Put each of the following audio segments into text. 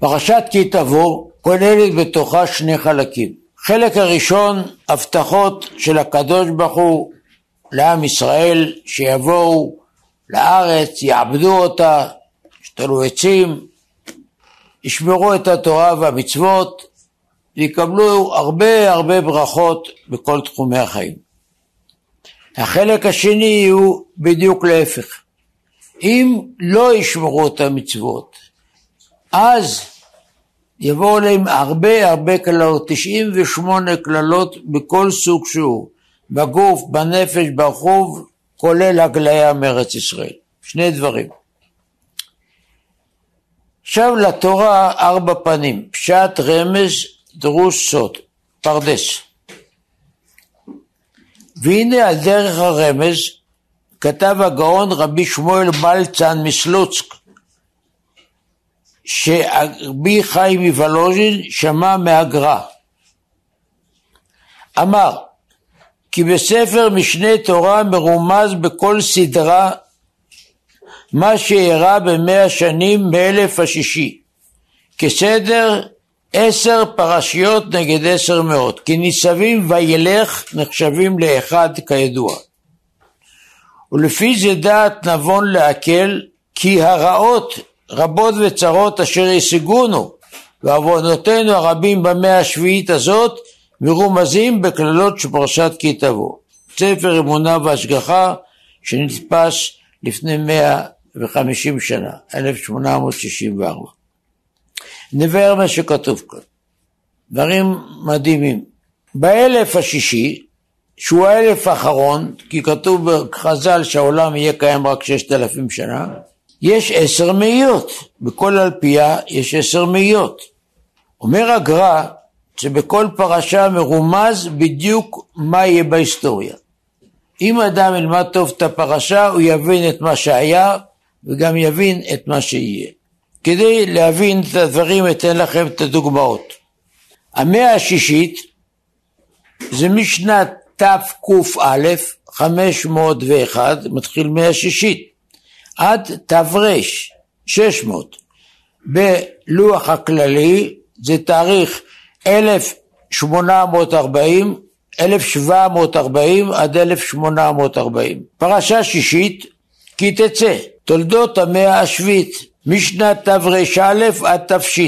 פרשת כי תבוא כוללת בתוכה שני חלקים. חלק הראשון, הבטחות של הקדוש ברוך הוא לעם ישראל שיבואו לארץ, יעבדו אותה, ישתלו עצים, ישמרו את התורה והמצוות ויקבלו הרבה הרבה ברכות בכל תחומי החיים. החלק השני הוא בדיוק להפך. אם לא ישמרו את המצוות, אז יבואו להם הרבה הרבה קללות, 98 קללות בכל סוג שהוא, בגוף, בנפש, ברחוב, כולל הגליה מארץ ישראל. שני דברים. עכשיו לתורה ארבע פנים, פשט, רמז, דרוש, סוד, פרדס. והנה על דרך הרמז כתב הגאון רבי שמואל מלצן מסלוצק שרבי חיים מוולוז'ין שמע מהגר"א. אמר כי בספר משנה תורה מרומז בכל סדרה מה שאירע במאה שנים מאלף השישי. כסדר עשר פרשיות נגד עשר מאות. כי ניצבים וילך נחשבים לאחד כידוע. ולפי זה דעת נבון להקל כי הרעות רבות וצרות אשר ישיגונו ועוונותינו הרבים במאה השביעית הזאת מרומזים בקללות של פרשת כי תבוא. ספר אמונה והשגחה שנתפס לפני 150 שנה, 1864. נבהר מה שכתוב כאן. דברים מדהימים. באלף השישי, שהוא האלף האחרון, כי כתוב בחז"ל שהעולם יהיה קיים רק ששת אלפים שנה, יש עשר מאיות, בכל אלפייה יש עשר מאיות. אומר הגר"א שבכל פרשה מרומז בדיוק מה יהיה בהיסטוריה. אם אדם ילמד טוב את הפרשה הוא יבין את מה שהיה וגם יבין את מה שיהיה. כדי להבין את הדברים אתן לכם את הדוגמאות. המאה השישית זה משנת תקא 501 מתחיל מאה שישית עד תר 600 בלוח הכללי זה תאריך 1840 1740 עד 1840 פרשה שישית כי תצא תולדות המאה השביעית משנת תר"א עד תש 1840-1940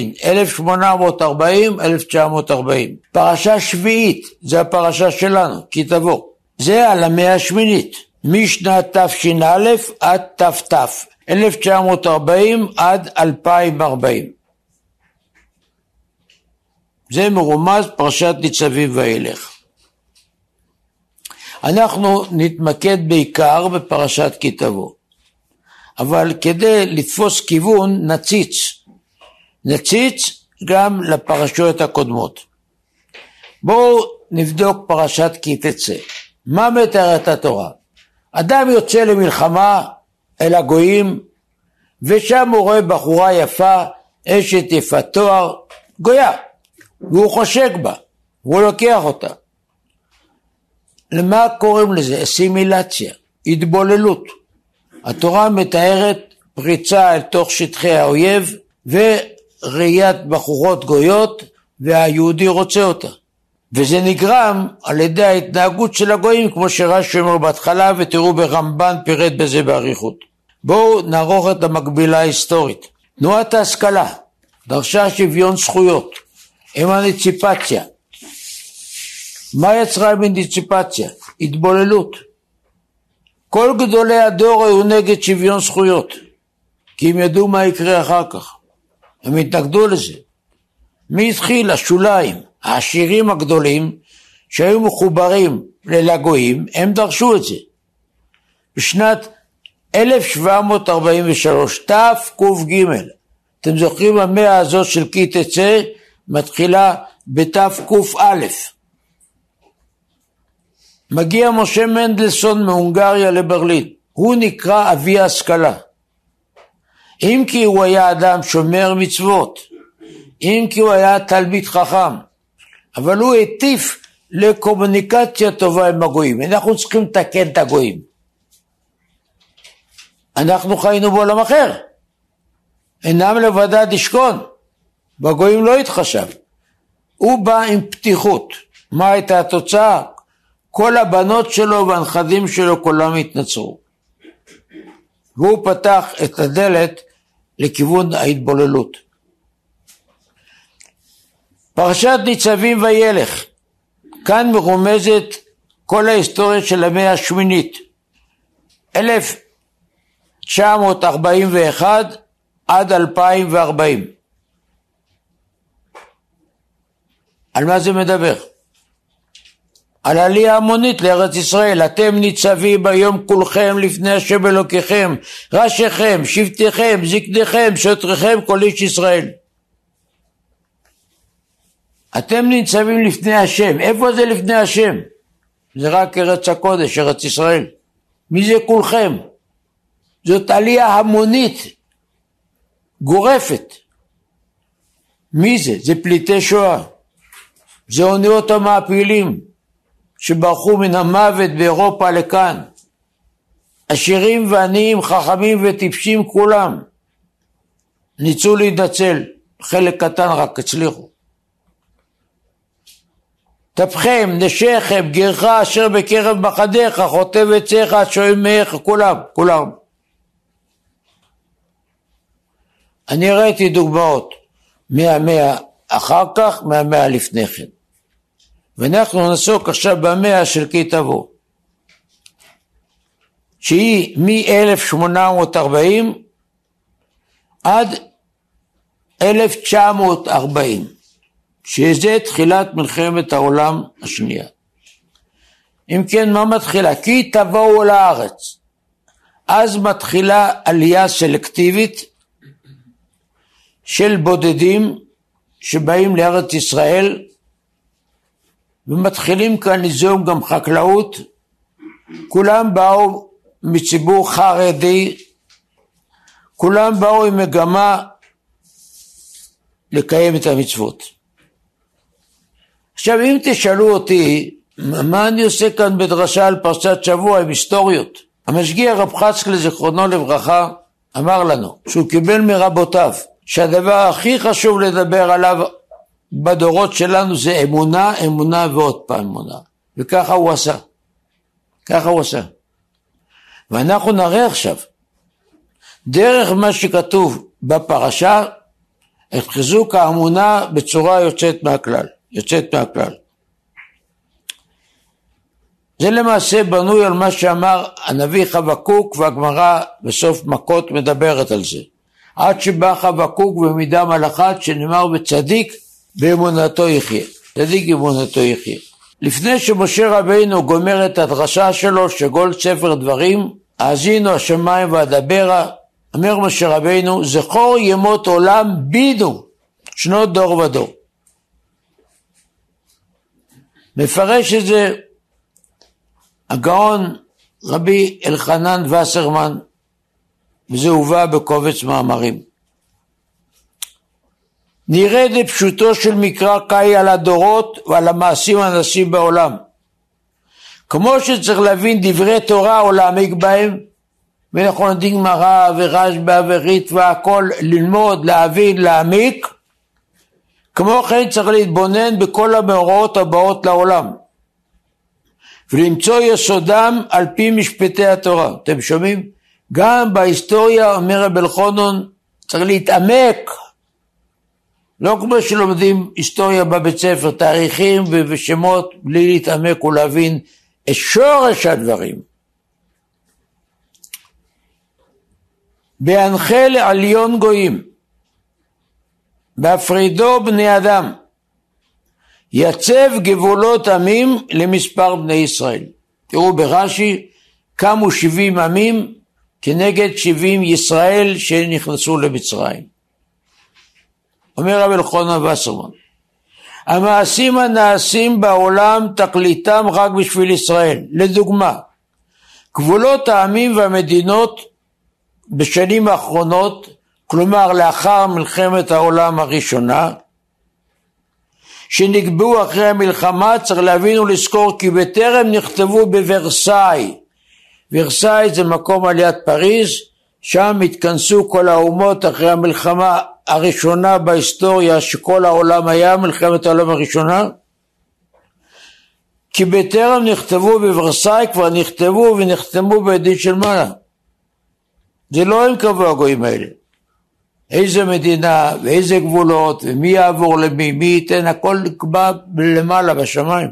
פרשה שביעית זה הפרשה שלנו כי תבוא. זה על המאה השמינית משנת תש"א עד תת 1940 עד 2040 זה מרומז פרשת ניצבים וילך אנחנו נתמקד בעיקר בפרשת כי תבוא אבל כדי לתפוס כיוון נציץ. נציץ גם לפרשויות הקודמות. בואו נבדוק פרשת כי תצא. מה מתארת התורה? אדם יוצא למלחמה אל הגויים ושם הוא רואה בחורה יפה, אשת יפת תואר, גויה, והוא חושק בה, והוא לוקח אותה. למה קוראים לזה? אסימילציה, התבוללות. התורה מתארת פריצה אל תוך שטחי האויב וראיית בחורות גויות והיהודי רוצה אותה. וזה נגרם על ידי ההתנהגות של הגויים כמו שרש"י אומר בהתחלה ותראו ברמב"ן פירט בזה באריכות. בואו נערוך את המקבילה ההיסטורית. תנועת ההשכלה דרשה שוויון זכויות, אמנציפציה. מה יצרה אמנציפציה? התבוללות. כל גדולי הדור היו נגד שוויון זכויות, כי הם ידעו מה יקרה אחר כך. הם התנגדו לזה. מי התחיל? השוליים, העשירים הגדולים, שהיו מחוברים לגויים, הם דרשו את זה. בשנת 1743, תק"ג, אתם זוכרים המאה הזאת של כי תצא, מתחילה בתק"א. מגיע משה מנדלסון מהונגריה לברלין, הוא נקרא אבי ההשכלה. אם כי הוא היה אדם שומר מצוות, אם כי הוא היה תלמיד חכם, אבל הוא הטיף לקומוניקציה טובה עם הגויים. אנחנו צריכים לתקן את הגויים. אנחנו חיינו בעולם אחר. אינם לבדד ישכון. בגויים לא התחשב. הוא בא עם פתיחות. מה הייתה התוצאה? כל הבנות שלו והנכדים שלו כולם התנצרו. והוא פתח את הדלת לכיוון ההתבוללות. פרשת ניצבים וילך, כאן מרומזת כל ההיסטוריה של המאה השמינית, 1941 עד 2040. על מה זה מדבר? על עלייה המונית לארץ ישראל. אתם ניצבים היום כולכם לפני השם אלוקיכם, ראשיכם, שבטיכם, זקניכם, שוטריכם, כל איש ישראל. אתם ניצבים לפני השם. איפה זה לפני השם? זה רק ארץ הקודש, ארץ ישראל. מי זה כולכם? זאת עלייה המונית, גורפת. מי זה? זה פליטי שואה. זה אוניות המעפילים שברחו מן המוות באירופה לכאן. עשירים ועניים, חכמים וטיפשים כולם. ניסו להתנצל, חלק קטן רק הצליחו. טפכם, נשיכם, גרך אשר בקרב מחדיך, חוטב עציך, שואל מאיך, כולם, כולם. אני ראיתי דוגמאות מהמאה אחר כך, מהמאה לפני כן. ואנחנו נעסוק עכשיו במאה של כי תבוא, שהיא מ-1840 עד 1940, שזה תחילת מלחמת העולם השנייה. אם כן, מה מתחילה? כי תבואו לארץ. אז מתחילה עלייה סלקטיבית של בודדים שבאים לארץ ישראל ומתחילים כאן ליזום גם חקלאות, כולם באו מציבור חרדי, כולם באו עם מגמה לקיים את המצוות. עכשיו אם תשאלו אותי מה אני עושה כאן בדרשה על פרשת שבוע עם היסטוריות, המשגיח רב חצקל זיכרונו לברכה אמר לנו שהוא קיבל מרבותיו שהדבר הכי חשוב לדבר עליו בדורות שלנו זה אמונה, אמונה ועוד פעם אמונה. וככה הוא עשה. ככה הוא עשה. ואנחנו נראה עכשיו, דרך מה שכתוב בפרשה, את חיזוק האמונה בצורה יוצאת מהכלל. יוצאת מהכלל. זה למעשה בנוי על מה שאמר הנביא חבקוק והגמרא בסוף מכות מדברת על זה. עד שבא חבקוק במידה מלאכת שנאמר בצדיק באמונתו יחיה. צדיק אמונתו יחיה. לפני שמשה רבינו גומר את הדרשה שלו שגול ספר דברים, האזינו השמיים ואדברה, אומר משה רבינו, זכור ימות עולם בינו, שנות דור ודור. מפרש את זה הגאון רבי אלחנן וסרמן, וזה הובא בקובץ מאמרים. נראה לפשוטו של מקרא קאי על הדורות ועל המעשים הנעשים בעולם. כמו שצריך להבין דברי תורה או להעמיק בהם, ואנחנו לומדים גמרא ורשב"א וריטב"א, הכל ללמוד, להבין, להעמיק, כמו כן צריך להתבונן בכל המאורעות הבאות לעולם ולמצוא יסודם על פי משפטי התורה. אתם שומעים? גם בהיסטוריה, אומר רב אלחונון, צריך להתעמק לא כמו שלומדים היסטוריה בבית ספר, תאריכים ושמות, בלי להתעמק ולהבין את שורש הדברים. בהנחה לעליון גויים, בהפרידו בני אדם, יצב גבולות עמים למספר בני ישראל. תראו ברש"י, קמו שבעים עמים כנגד שבעים ישראל שנכנסו למצרים. אומר רבי אלחונן וסרמן, המעשים הנעשים בעולם תכליתם רק בשביל ישראל. לדוגמה, גבולות העמים והמדינות בשנים האחרונות, כלומר לאחר מלחמת העולם הראשונה, שנקבעו אחרי המלחמה, צריך להבין ולזכור כי בטרם נכתבו בוורסאי. ורסאי זה מקום על יד פריז, שם התכנסו כל האומות אחרי המלחמה הראשונה בהיסטוריה שכל העולם היה מלחמת העולם הראשונה? כי בטרם נכתבו בוורסאי כבר נכתבו ונחתמו בידין של מעלה. זה לא הם קבעו הגויים האלה. איזה מדינה ואיזה גבולות ומי יעבור למי, מי ייתן, הכל נקבע למעלה בשמיים.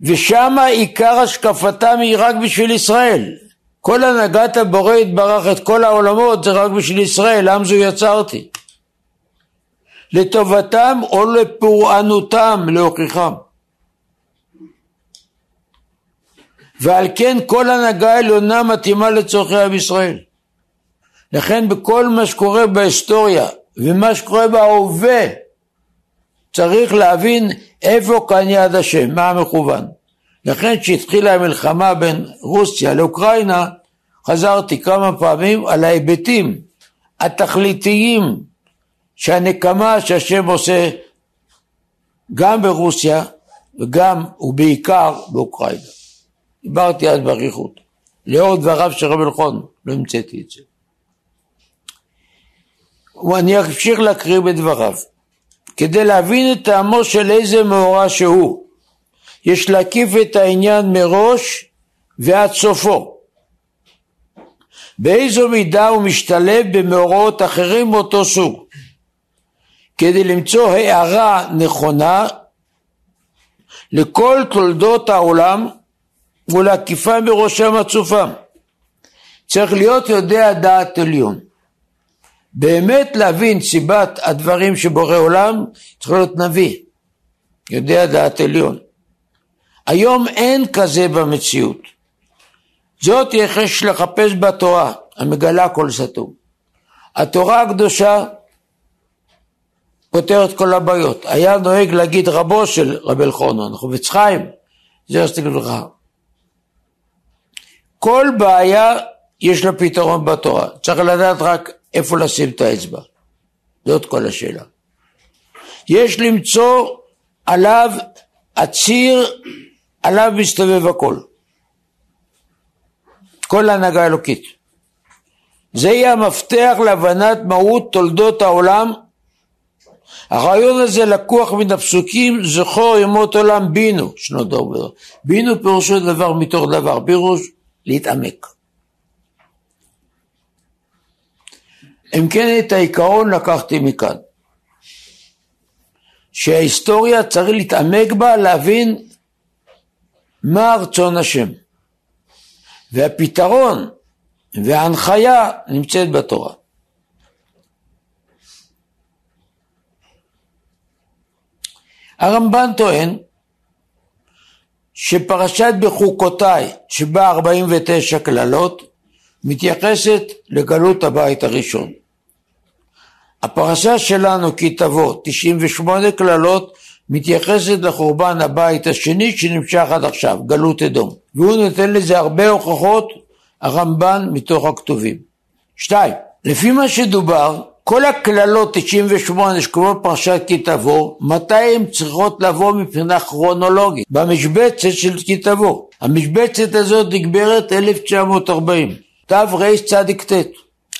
ושם עיקר השקפתם היא רק בשביל ישראל. כל הנהגת הבורא יתברך את כל העולמות זה רק בשביל ישראל, עם זו יצרתי. לטובתם או לפורענותם להוכיחם. ועל כן כל הנהגה עליונה מתאימה לצורכי עם ישראל. לכן בכל מה שקורה בהיסטוריה ומה שקורה בהווה צריך להבין איפה כאן יד השם, מה המכוון. לכן כשהתחילה המלחמה בין רוסיה לאוקראינה חזרתי כמה פעמים על ההיבטים התכליתיים שהנקמה שהשם עושה גם ברוסיה וגם ובעיקר באוקראינה. דיברתי אז באריכות. לאור דבריו של רבי אלחון, לא המצאתי את זה. ואני אמשיך להקריא בדבריו. כדי להבין את טעמו של איזה מאורע שהוא, יש להקיף את העניין מראש ועד סופו. באיזו מידה הוא משתלב במאורעות אחרים מאותו סוג. כדי למצוא הערה נכונה לכל תולדות העולם ולהקיפם בראשם הצופם. צריך להיות יודע דעת עליון. באמת להבין סיבת הדברים שבורא עולם, צריך להיות נביא, יודע דעת עליון. היום אין כזה במציאות. זאת יש לחפש בתורה, המגלה כל סתום. התורה הקדושה פותרת כל הבעיות. היה נוהג להגיד רבו של רבי אלחונון, חובץ חיים, זה עשיתי לך. כל בעיה יש לה פתרון בתורה, צריך לדעת רק איפה לשים את האצבע. זאת כל השאלה. יש למצוא עליו הציר, עליו מסתובב הכל. כל ההנהגה האלוקית. זה יהיה המפתח להבנת מהות תולדות העולם. הרעיון הזה לקוח מן הפסוקים זכור ימות עולם בינו, שנות דור. בינו פירושו דבר מתוך דבר, פירוש להתעמק. אם כן את העיקרון לקחתי מכאן, שההיסטוריה צריך להתעמק בה, להבין מה רצון השם. והפתרון וההנחיה נמצאת בתורה. הרמב"ן טוען שפרשת בחוקותיי, שבה 49 קללות, מתייחסת לגלות הבית הראשון. הפרשה שלנו כי תבוא, 98 קללות, מתייחסת לחורבן הבית השני שנמשך עד עכשיו, גלות אדום. והוא נותן לזה הרבה הוכחות, הרמב"ן מתוך הכתובים. שתיים, לפי מה שדובר, כל הקללות 98 שקוראים פרשת כי תבוא, מתי הן צריכות לבוא מבחינה כרונולוגית? במשבצת של כי תבוא. המשבצת הזאת נגמרת 1940, תרצ"ט,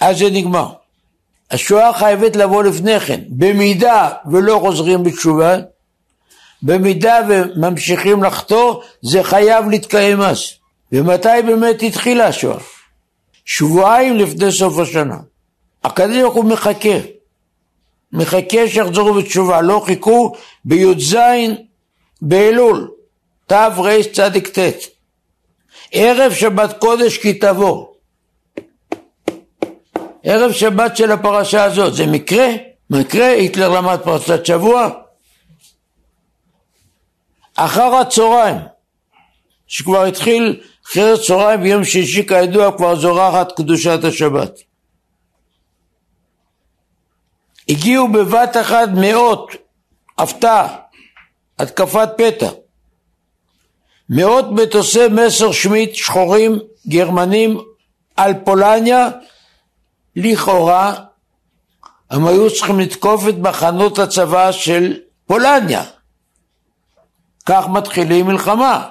אז זה נגמר. השואה חייבת לבוא לפני כן. במידה ולא חוזרים בתשובה, במידה וממשיכים לחטוא, זה חייב להתקיים אז. ומתי באמת התחילה השואה? שבועיים לפני סוף השנה. הקדוש ברוך הוא מחכה. מחכה שיחזרו בתשובה. לא חיכו בי"ז באלול, תרצ"ט. ערב שבת קודש כי תבוא. ערב שבת של הפרשה הזאת, זה מקרה? מקרה, היטלר למד פרשת שבוע? אחר הצהריים, שכבר התחיל אחרי הצהריים ביום שישי כידוע כבר זורחת קדושת השבת. הגיעו בבת אחת מאות, הפתעה, התקפת פתע. מאות מטוסי מסר שמיט שחורים גרמנים על פולניה לכאורה הם היו צריכים לתקוף את מחנות הצבא של פולניה. כך מתחילים מלחמה.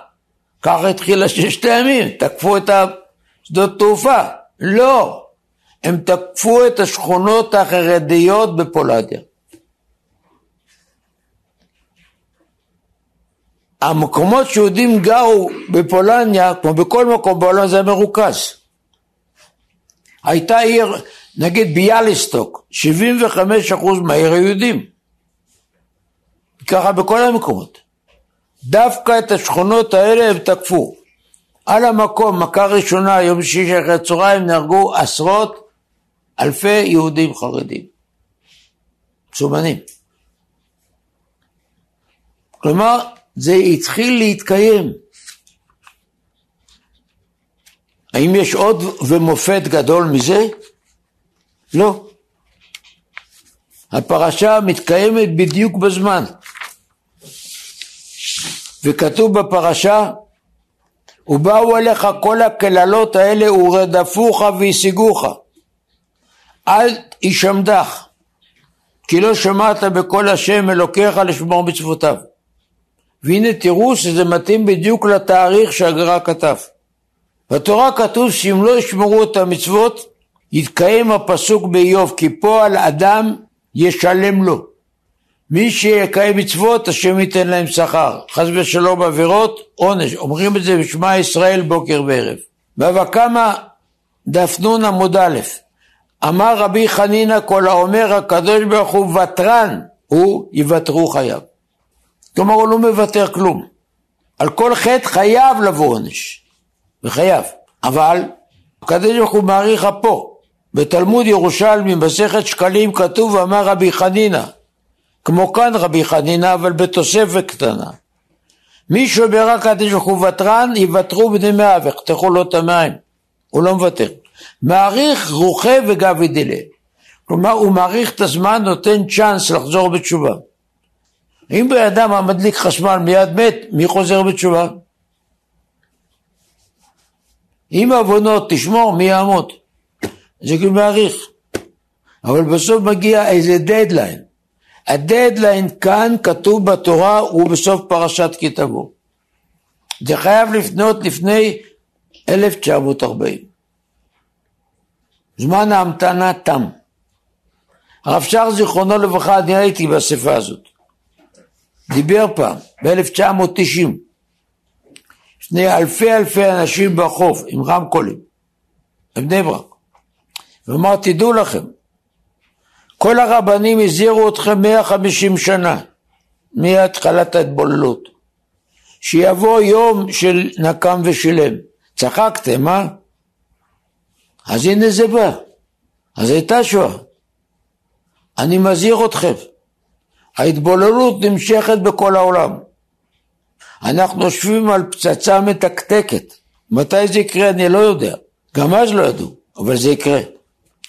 כך התחילה ששת הימים, תקפו את השדות תעופה. לא. הם תקפו את השכונות החרדיות בפולדיה. המקומות שיהודים גרו בפולניה, כמו בכל מקום בעולם, זה מרוכז. הייתה עיר, נגיד ביאליסטוק, 75% מהעיר היהודים. ככה בכל המקומות. דווקא את השכונות האלה הם תקפו. על המקום, מכה ראשונה, יום שישי אחרי הצהריים, נהרגו עשרות אלפי יהודים חרדים. מסומנים. כלומר, זה התחיל להתקיים. האם יש עוד ומופת גדול מזה? לא. הפרשה מתקיימת בדיוק בזמן. וכתוב בפרשה, ובאו אליך כל הקללות האלה ורדפוך והשיגוך. אל ישמדך, כי לא שמעת בקול השם אלוקיך לשמור מצוותיו. והנה תראו שזה מתאים בדיוק לתאריך שהגר"א כתב. בתורה כתוב שאם לא ישמרו את המצוות, יתקיים הפסוק באיוב, כי פועל אדם ישלם לו. מי שיקיים מצוות, השם ייתן להם שכר. חס ושלום עבירות, עונש. אומרים את זה בשמע ישראל בוקר וערב. בבא קמא דף נ עמוד א', אמר רבי חנינא כל האומר הקדוש ברוך הוא ותרן, הוא יוותרו חייו. כלומר הוא לא מוותר כלום. על כל חטא חייב לבוא עונש. וחייב. אבל הקדוש ברוך הוא מעריך אפו. בתלמוד ירושלמי, מסכת שקלים, כתוב, אמר רבי חנינא, כמו כאן רבי חנינא, אבל בתוספת קטנה. מי שאומר הקדוש ברוך הוא ותרן, יוותרו בני מאה ויחתכו לו את המים. הוא לא מוותר. מעריך רוחה וגבי דילה. כלומר, הוא מעריך את הזמן, נותן צ'אנס לחזור בתשובה. אם בן אדם המדליק חשמל מיד מת, מי חוזר בתשובה? אם עוונות תשמור, מי יעמוד? זה כאילו מעריך. אבל בסוף מגיע איזה דדליין. הדדליין כאן כתוב בתורה הוא בסוף פרשת כי תבוא. זה חייב לפנות לפני 1940. זמן ההמתנה תם. הרב שר זיכרונו לברכה, אני הייתי באספה הזאת. דיבר פעם, ב-1990, לפני אלפי אלפי אנשים בחוף עם רמקולים, בבני ברק. ואמר, תדעו לכם, כל הרבנים הזהירו אתכם 150 שנה מהתחלת ההתבוללות, שיבוא יום של נקם ושילם. צחקתם, אה? אז הנה זה בא. אז הייתה שואה. אני מזהיר אתכם, ההתבוללות נמשכת בכל העולם. אנחנו יושבים על פצצה מתקתקת. מתי זה יקרה אני לא יודע. גם אז לא ידעו, אבל זה יקרה.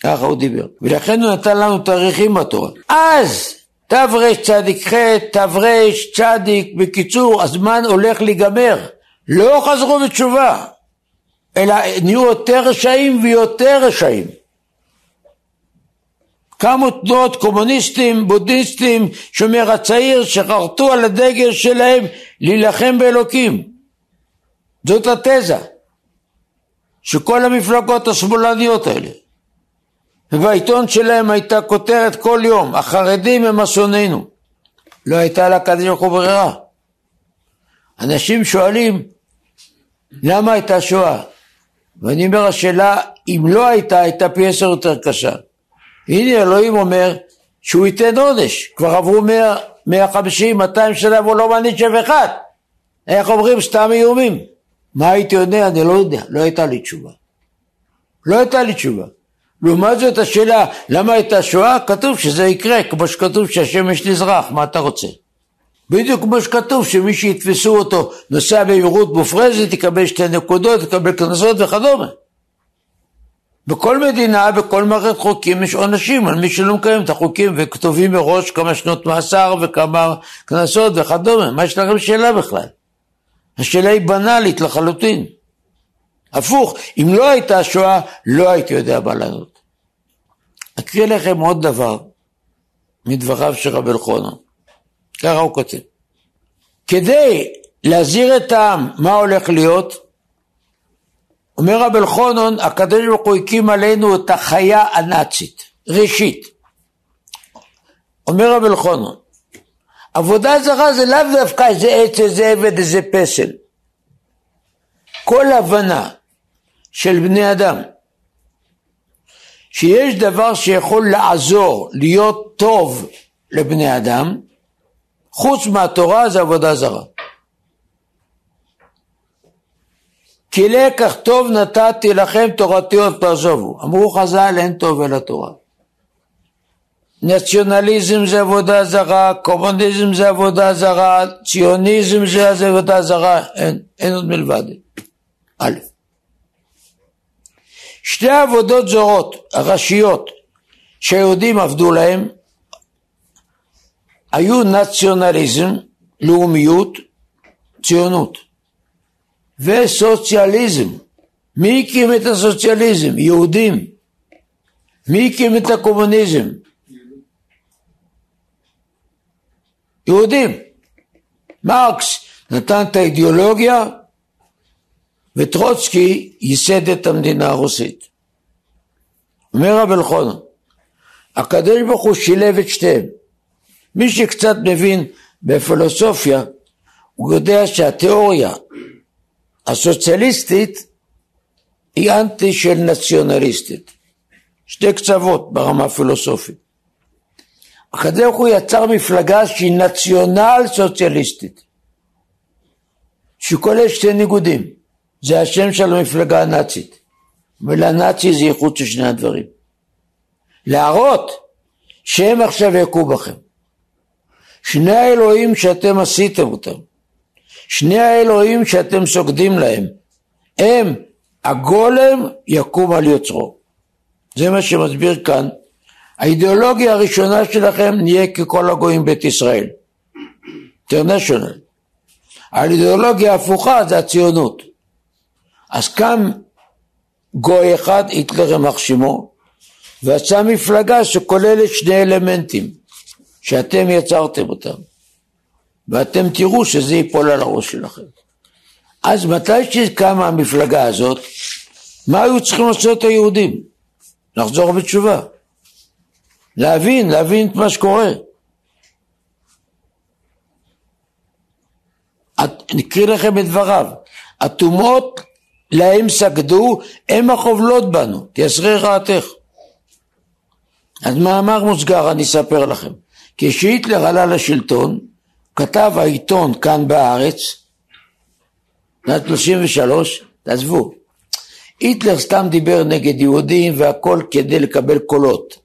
ככה הוא דיבר. ולכן הוא נתן לנו תאריכים בתורה. אז תרצ"ח, תרצ"ק, בקיצור, הזמן הולך להיגמר. לא חזרו בתשובה, אלא נהיו יותר רשעים ויותר רשעים. קמו תנועות קומוניסטים, בודהיסטים, שומר הצעיר, שחרטו על הדגל שלהם להילחם באלוקים. זאת התזה. שכל המפלגות השמאלניות האלה. ובעיתון שלהם הייתה כותרת כל יום, החרדים הם אסוננו. לא הייתה לקדוש ברוך הוא ברירה. אנשים שואלים, למה הייתה שואה? ואני אומר, השאלה, אם לא הייתה, הייתה פי עשר יותר קשה. הנה אלוהים אומר שהוא ייתן עונש, כבר עברו 100, 150, 200 שנה והוא לא מעניש אף אחד. איך אומרים? סתם איומים. מה הייתי עונה? אני לא יודע, לא הייתה לי תשובה. לא הייתה לי תשובה. לעומת זאת השאלה למה הייתה שואה, כתוב שזה יקרה, כמו שכתוב שהשמש נזרח, מה אתה רוצה? בדיוק כמו שכתוב שמי שיתפסו אותו נוסע במהירות מופרזת יקבל שתי נקודות, יקבל קנסות וכדומה. בכל מדינה, בכל מערכת חוקים יש עונשים על מי שלא מקיים את החוקים וכתובים מראש כמה שנות מאסר וכמה קנסות וכדומה, מה יש לכם שאלה בכלל? השאלה היא בנאלית לחלוטין. הפוך, אם לא הייתה שואה, לא הייתי יודע מה לענות. אקריא לכם עוד דבר מדבריו של רבי אלחונו. ככה הוא כותב. כדי להזהיר את העם מה הולך להיות, אומר רב אלחונון, הקדוש ברוך הוא הקים עלינו את החיה הנאצית, ראשית. אומר רב אלחונון, עבודה זרה זה לאו דווקא איזה עץ, איזה עבד, איזה פסל. כל הבנה של בני אדם שיש דבר שיכול לעזור, להיות טוב לבני אדם, חוץ מהתורה זה עבודה זרה. כי לקח טוב נתתי לכם תורתי עוד תעזובו. אמרו חז"ל אין טוב אלא תורה. נציונליזם זה עבודה זרה, קומוניזם זה עבודה זרה, ציוניזם זה עבודה זרה, אין, אין עוד מלבד. א', שתי עבודות זרות, הראשיות, שהיהודים עבדו להם, היו נציונליזם, לאומיות, ציונות, וסוציאליזם. מי הקים את הסוציאליזם? יהודים. מי הקים את הקומוניזם? יהודים. מרקס נתן את האידיאולוגיה וטרוצקי ייסד את המדינה הרוסית. אומר רב אלחונן, הקדוש ברוך הוא שילב את שתיהם. מי שקצת מבין בפילוסופיה, הוא יודע שהתיאוריה הסוציאליסטית היא אנטי של נציונליסטית. שתי קצוות ברמה הפילוסופית. הקדוש הוא יצר מפלגה שהיא נציונל סוציאליסטית, שכוללת שתי ניגודים. זה השם של המפלגה הנאצית. ולנאצי זה ייחוד של שני הדברים. להראות שהם עכשיו יכו בכם. שני האלוהים שאתם עשיתם אותם, שני האלוהים שאתם סוגדים להם, הם הגולם יקום על יוצרו. זה מה שמסביר כאן. האידיאולוגיה הראשונה שלכם נהיה ככל הגויים בית ישראל. אינטרנשיונל. האידיאולוגיה ההפוכה זה הציונות. אז קם גוי אחד, היטלר יימח שמו, ועשה מפלגה שכוללת שני אלמנטים שאתם יצרתם אותם ואתם תראו שזה ייפול על הראש שלכם. אז מתי שקמה המפלגה הזאת, מה היו צריכים לעשות היהודים? לחזור בתשובה. להבין, להבין את מה שקורה. נקריא לכם את דבריו. הטומאות להם סגדו, הם החובלות בנו, תייסרי רעתך. אז מאמר מוסגר אני אספר לכם. כשהיטלר עלה לשלטון, כתב העיתון כאן בארץ, שנת 33, תעזבו, היטלר סתם דיבר נגד יהודים והכל כדי לקבל קולות.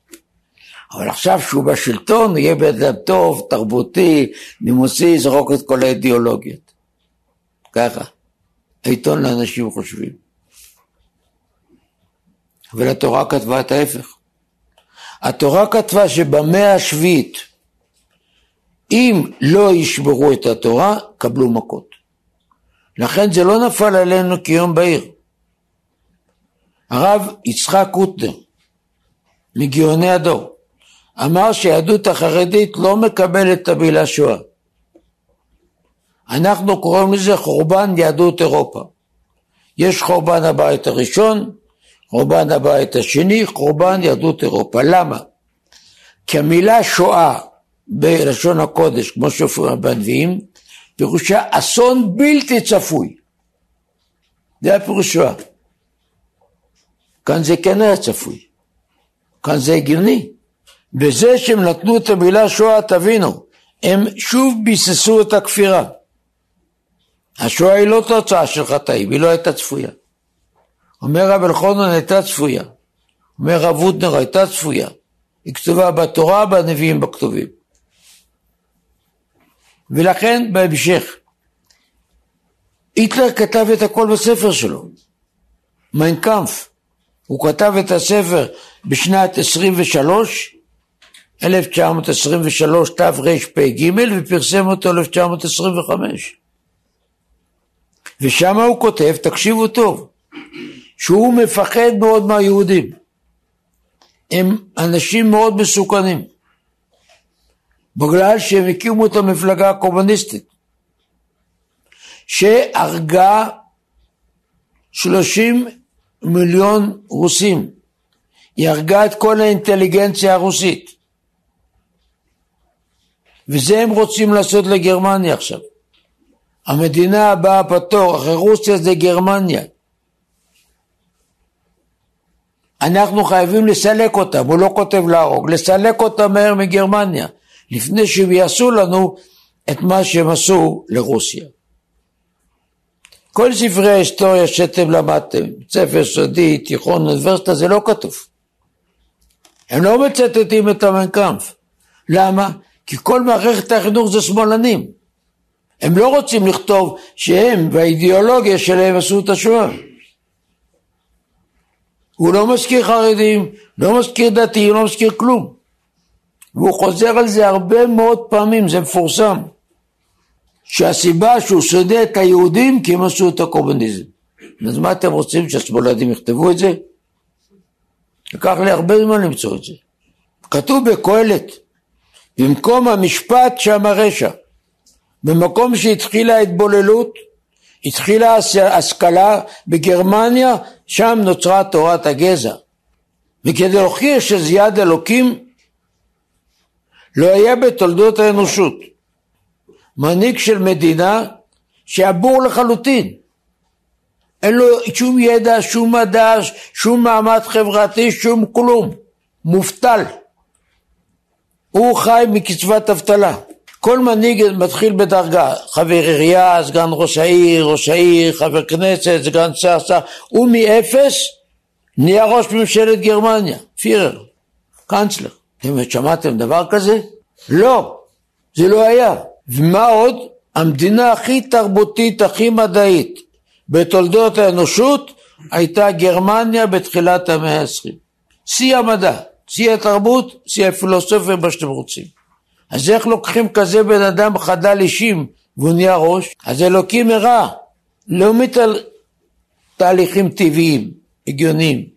אבל עכשיו שהוא בשלטון, יהיה בן טוב, תרבותי, נימוסי, יזרוק את כל האידיאולוגיות. ככה. העיתון לאנשים חושבים. אבל התורה כתבה את ההפך. התורה כתבה שבמאה השביעית, אם לא ישברו את התורה, קבלו מכות. לכן זה לא נפל עלינו כיום בהיר. הרב יצחק קוטנר, מגאוני הדור, אמר שהיהדות החרדית לא מקבלת את המילה שואה. אנחנו קוראים לזה חורבן יהדות אירופה. יש חורבן הבית הראשון, חורבן הבית השני, חורבן יהדות אירופה. למה? כי המילה שואה בלשון הקודש, כמו שהופיע בנביאים, פירושה אסון בלתי צפוי. זה הפירוש שואה. כאן זה כן היה צפוי. כאן זה הגיוני. בזה שהם נתנו את המילה שואה, תבינו, הם שוב ביססו את הכפירה. השואה היא לא תוצאה של חטאים, היא לא הייתה צפויה. אומר רב אלחונן הייתה צפויה. אומר רב וודנר הייתה צפויה. היא כתובה בתורה, בנביאים, בכתובים. ולכן בהמשך, היטלר כתב את הכל בספר שלו, Mein Kampf. הוא כתב את הספר בשנת 23, 1923 תרפ"ג ופרסם אותו 1925. ושם הוא כותב, תקשיבו טוב, שהוא מפחד מאוד מהיהודים. הם אנשים מאוד מסוכנים. בגלל שהם הקימו את המפלגה הקומוניסטית, שהרגה שלושים מיליון רוסים. היא הרגה את כל האינטליגנציה הרוסית. וזה הם רוצים לעשות לגרמניה עכשיו. המדינה הבאה בתור אחרי רוסיה זה גרמניה. אנחנו חייבים לסלק אותם, הוא לא כותב להרוג, לסלק אותם מהר מגרמניה, לפני שהם יעשו לנו את מה שהם עשו לרוסיה. כל ספרי ההיסטוריה שאתם למדתם, ספר סודי, תיכון, אוניברסיטה, זה לא כתוב. הם לא מצטטים את המנקאמפ. למה? כי כל מערכת החינוך זה שמאלנים. הם לא רוצים לכתוב שהם והאידיאולוגיה שלהם עשו את השואה. הוא לא מזכיר חרדים, לא מזכיר דתיים, לא מזכיר כלום. והוא חוזר על זה הרבה מאוד פעמים, זה מפורסם. שהסיבה שהוא שונא את היהודים כי הם עשו את הקומוניזם. אז מה אתם רוצים שהשמאלנים יכתבו את זה? לקח לי הרבה זמן למצוא את זה. כתוב בקהלת, במקום המשפט שם הרשע. במקום שהתחילה ההתבוללות, התחילה השכלה בגרמניה, שם נוצרה תורת הגזע. וכדי להוכיח שזה יד אלוקים, לא היה בתולדות האנושות. מנהיג של מדינה שהיה בור לחלוטין. אין לו שום ידע, שום מדע, שום מעמד חברתי, שום כלום. מובטל. הוא חי מקצבת אבטלה. כל מנהיג מתחיל בדרגה, חבר עירייה, סגן ראש העיר, ראש העיר, חבר כנסת, סגן שר, שר, הוא מאפס נהיה ראש ממשלת גרמניה, פירר, קאנצלר. אתם שמעתם דבר כזה? לא, זה לא היה. ומה עוד? המדינה הכי תרבותית, הכי מדעית בתולדות האנושות הייתה גרמניה בתחילת המאה העשרים. שיא המדע, שיא התרבות, שיא הפילוסופיה, מה שאתם רוצים. אז איך לוקחים כזה בן אדם חדל אישים והוא נהיה ראש? אז אלוקים הראה, לא מת על תהליכים טבעיים, הגיוניים.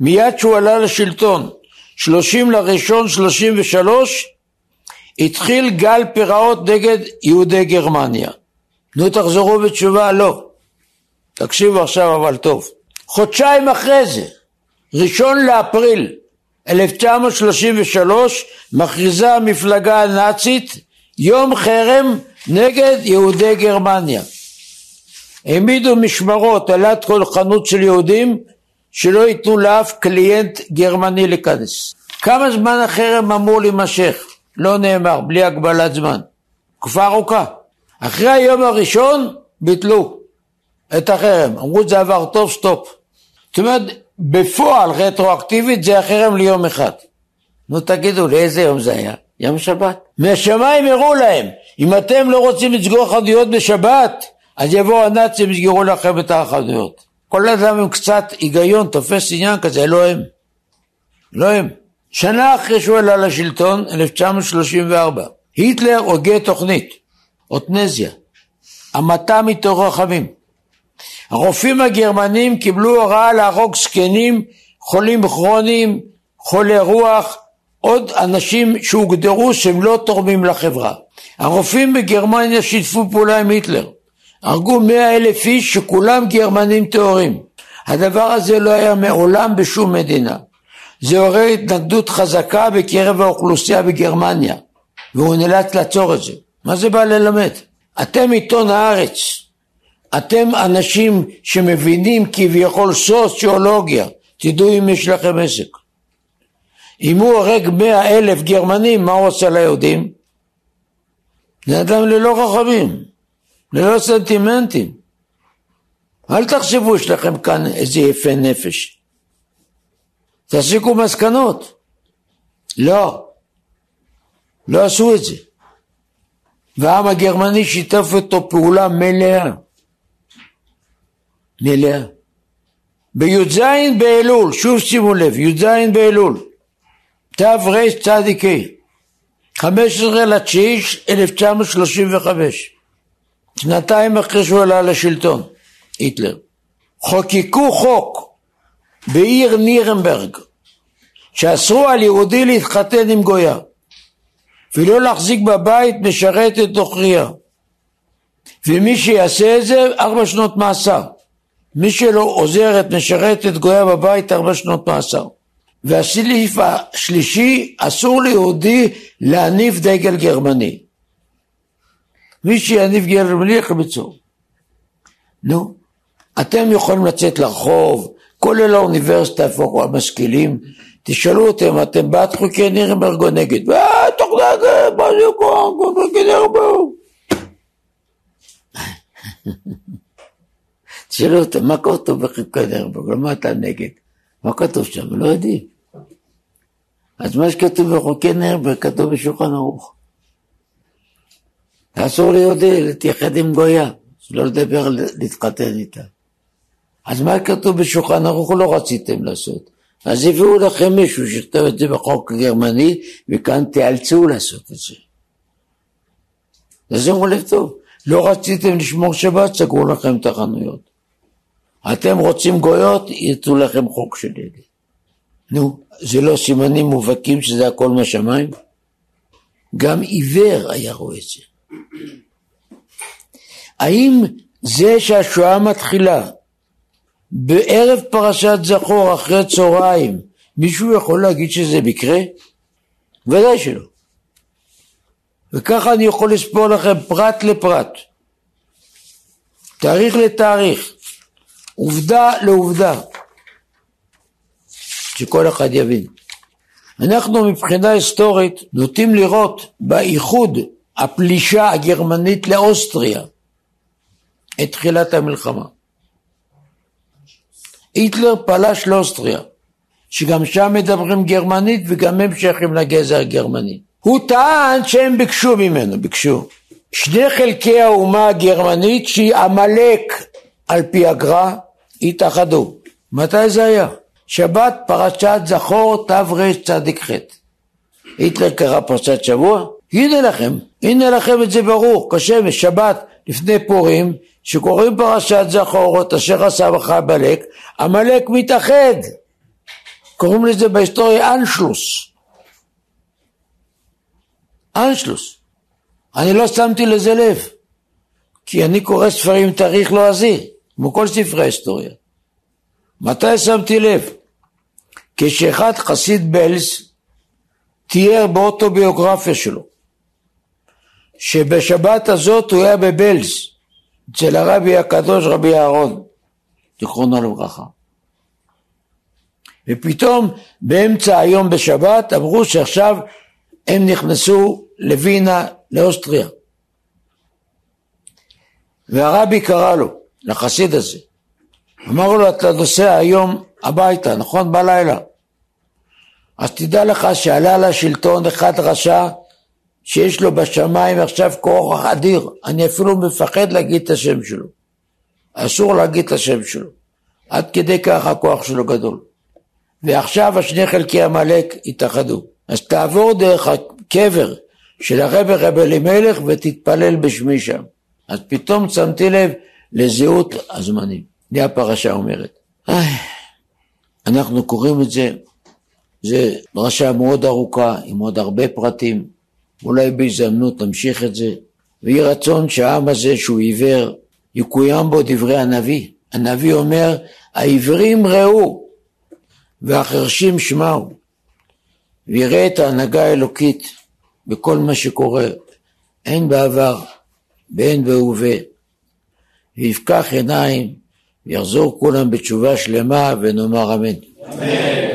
מיד שהוא עלה לשלטון, שלושים לראשון שלושים ושלוש, התחיל גל פיראות נגד יהודי גרמניה. נו תחזרו בתשובה, לא. תקשיבו עכשיו אבל טוב. חודשיים אחרי זה, ראשון לאפריל 1933, מכריזה המפלגה הנאצית יום חרם נגד יהודי גרמניה. העמידו משמרות על יד כל חנות של יהודים שלא ייתנו לאף קליינט גרמני להיכנס. כמה זמן החרם אמור להימשך? לא נאמר, בלי הגבלת זמן. תקופה ארוכה. אחרי היום הראשון ביטלו את החרם, אמרו זה עבר טוב, סטופ. זאת אומרת, בפועל רטרואקטיבית זה החרם ליום אחד. נו תגידו לי איזה יום זה היה? יום שבת. מהשמיים הראו להם, אם אתם לא רוצים לסגור חנויות בשבת, אז יבואו הנאצים ויסגרו לכם את החנויות. כל אדם עם קצת היגיון תופס עניין כזה, לא הם. לא הם. שנה אחרי שהוא עלה לשלטון, 1934, היטלר הוגה תוכנית, אוטנזיה, המתה מתוך רחמים. הרופאים הגרמנים קיבלו הוראה להרוג זקנים, חולים כרוניים, חולי רוח, עוד אנשים שהוגדרו שהם לא תורמים לחברה. הרופאים בגרמניה שיתפו פעולה עם היטלר. הרגו מאה אלף איש שכולם גרמנים טהורים. הדבר הזה לא היה מעולם בשום מדינה. זה עורר התנגדות חזקה בקרב האוכלוסייה בגרמניה, והוא נאלץ לעצור את זה. מה זה בא ללמד? אתם עיתון הארץ, אתם אנשים שמבינים כביכול סוציולוגיה, תדעו אם יש לכם עסק. אם הוא הורג מאה אלף גרמנים, מה הוא עושה ליהודים? זה אדם ללא רחמים, ללא סנטימנטים. אל תחשבו שיש לכם כאן איזה יפה נפש. תסיקו מסקנות. לא, לא עשו את זה. והעם הגרמני שיתף אותו פעולה מלאה. מלאה. בי"ז באלול, שוב שימו לב, י"ז באלול, תרצ"ק, 15 לתשיעי 1935, שנתיים אחרי שהוא עלה לשלטון, היטלר, חוקקו חוק בעיר נירנברג, שאסרו על יהודי להתחתן עם גויה, ולא להחזיק בבית משרתת נוכריה. ומי שיעשה את זה, ארבע שנות מאסר. מי שלא עוזרת, משרתת, גויה בבית, ארבע שנות מאסר. והסעיף השלישי, אסור ליהודי להניף דגל גרמני. מי שיניף דגל גרמני יחבצו. נו, אתם יכולים לצאת לרחוב, כולל האוניברסיטה, איפה המשכילים, תשאלו אותם, אתם בעד חוקי נירנברג או נגד? אה, תוך נגד, מה זה קורה? חוקי נירנברג. תשאלו אותם, מה כתוב בחוקי נירנברג? למה אתה נגד? מה כתוב שם? לא יודעים. אז מה שכתוב בחוקי נירנברג כתוב בשולחן ערוך. אסור ליהודי להתייחד עם גויה, שלא לדבר, להתחתן איתה. אז מה כתוב בשולחן ערוך לא רציתם לעשות? אז הביאו לכם מישהו שיכתוב את זה בחוק הגרמני, וכאן תיאלצו לעשות את זה. אז אמרו לב טוב, לא רציתם לשמור שבת, סגרו לכם את החנויות. אתם רוצים גויות, יצאו לכם חוק של ידי. נו, זה לא סימנים מובהקים שזה הכל מהשמיים? גם עיוור היה רואה את זה. האם זה שהשואה מתחילה בערב פרשת זכור אחרי צהריים, מישהו יכול להגיד שזה מקרה? ודאי שלא. וככה אני יכול לספור לכם פרט לפרט, תאריך לתאריך, עובדה לעובדה, שכל אחד יבין. אנחנו מבחינה היסטורית נוטים לראות באיחוד הפלישה הגרמנית לאוסטריה את תחילת המלחמה. היטלר פלש לאוסטריה, שגם שם מדברים גרמנית וגם הם שייכים לגזע הגרמני. הוא טען שהם ביקשו ממנו, ביקשו. שני חלקי האומה הגרמנית שהיא עמלק על פי הגר"א התאחדו. מתי זה היה? שבת פרשת זכור תרצ"ח. היטלר קרא פרשת שבוע? הנה לכם, הנה לכם את זה ברור, כשמש, שבת לפני פורים, שקוראים פרשת זכורות אשר עשה בך עמלק, עמלק מתאחד. קוראים לזה בהיסטוריה אנשלוס. אנשלוס. אני לא שמתי לזה לב, כי אני קורא ספרים תאריך לועזי, לא כמו כל ספרי ההיסטוריה. מתי שמתי לב? כשאחד חסיד בלס תיאר באוטוביוגרפיה שלו שבשבת הזאת הוא היה בבלס אצל הרבי הקדוש רבי אהרון, זיכרונו לברכה. ופתאום באמצע היום בשבת אמרו שעכשיו הם נכנסו לווינה, לאוסטריה. והרבי קרא לו, לחסיד הזה, אמר לו אתה נוסע היום הביתה, נכון? בלילה. אז תדע לך שעלה לשלטון אחד רשע שיש לו בשמיים עכשיו כוח אדיר, אני אפילו מפחד להגיד את השם שלו. אסור להגיד את השם שלו. עד כדי כך הכוח שלו גדול. ועכשיו השני חלקי עמלק התאחדו. אז תעבור דרך הקבר של הרבי רבי אלימלך ותתפלל בשמי שם. אז פתאום שמתי לב לזהות הזמנים. זה הפרשה אומרת. איי, אנחנו קוראים את זה, זה דרשה מאוד ארוכה עם עוד הרבה פרטים. אולי בהזדמנות נמשיך את זה. ויהי רצון שהעם הזה שהוא עיוור, יקוים בו דברי הנביא. הנביא אומר, העיוורים ראו והחרשים שמעו, ויראה את ההנהגה האלוקית בכל מה שקורה, הן בעבר והן בהווה, ויפקח עיניים, ויחזור כולם בתשובה שלמה, ונאמר אמן. אמן.